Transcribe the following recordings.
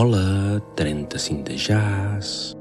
Hola, 35 de jazz.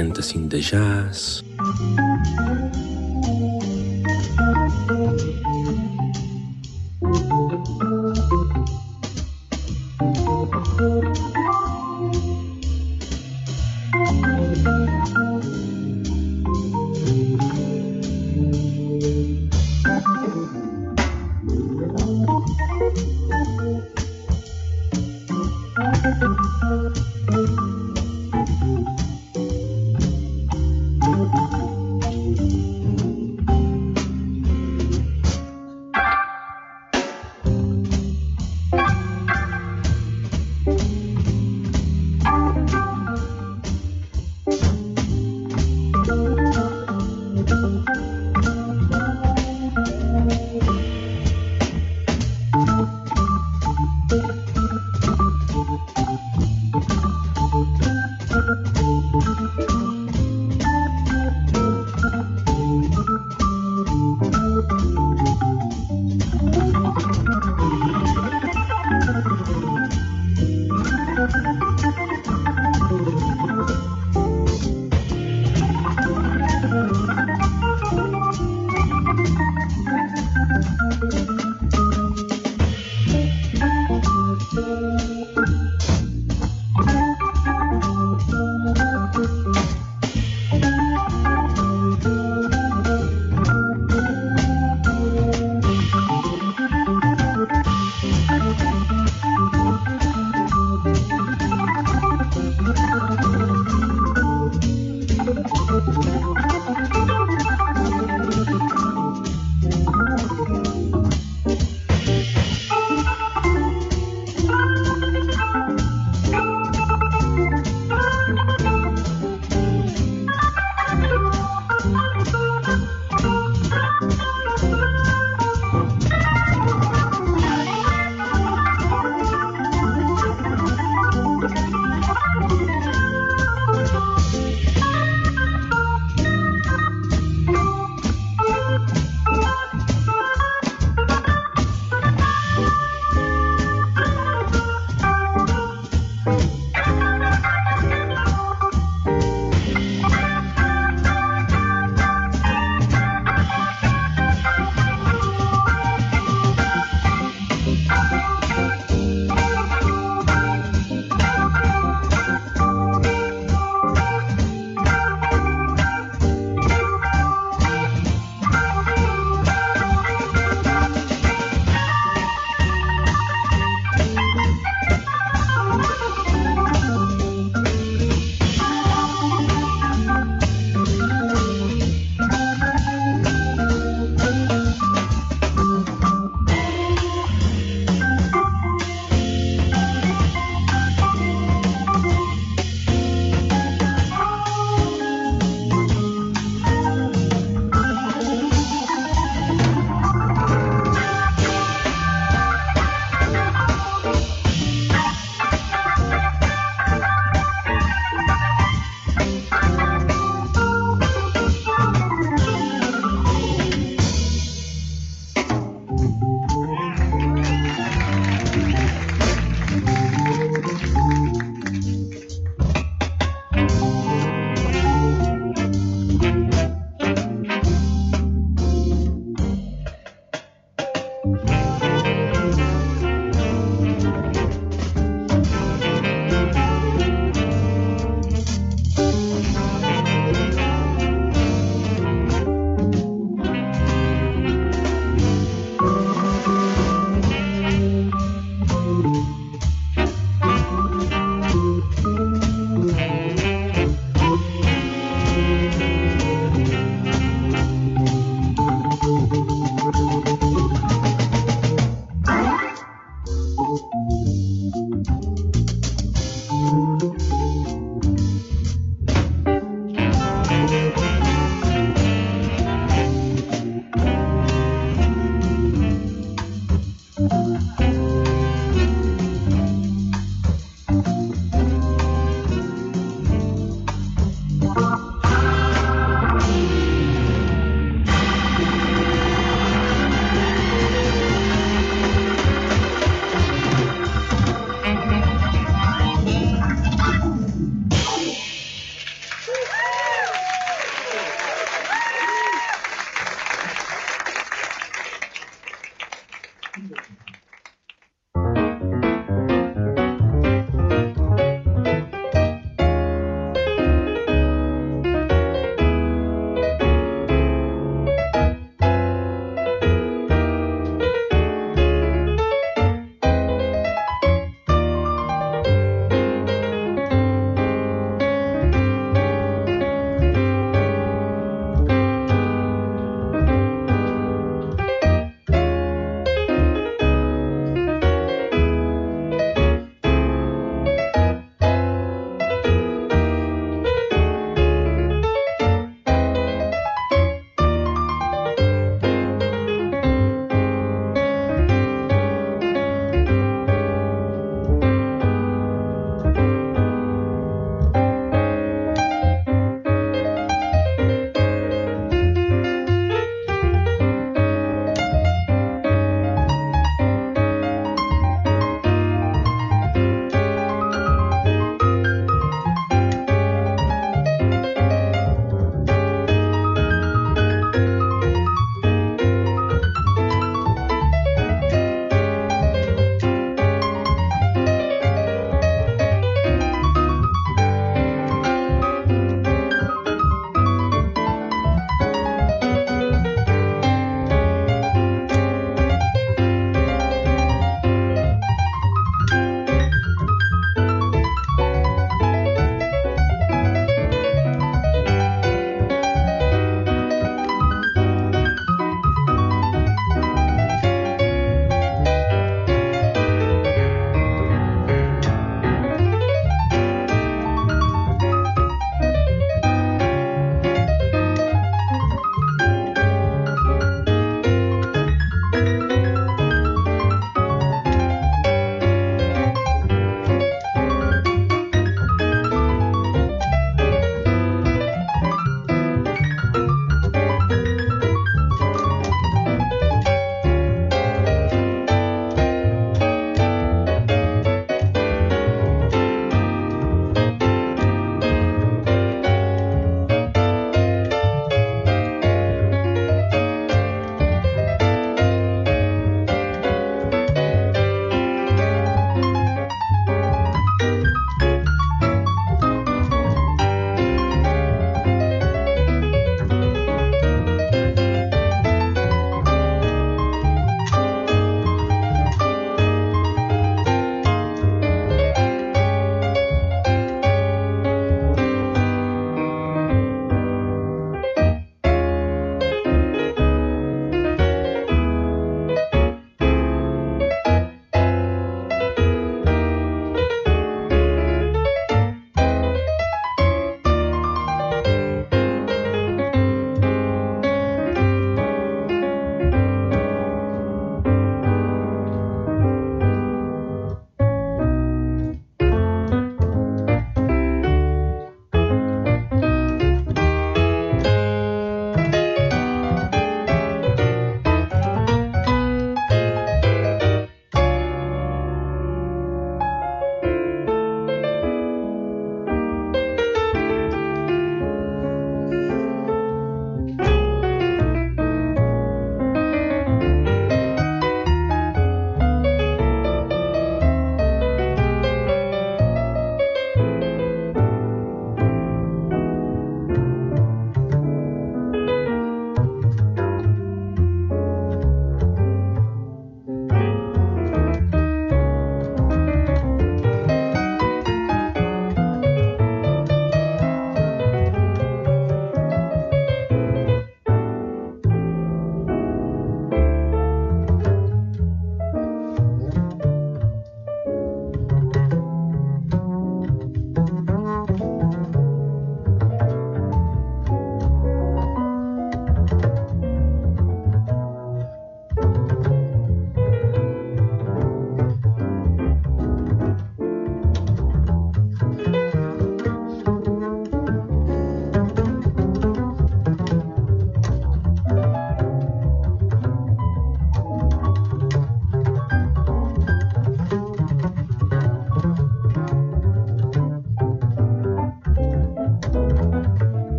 canta assim de jazz.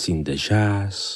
35 de jazz,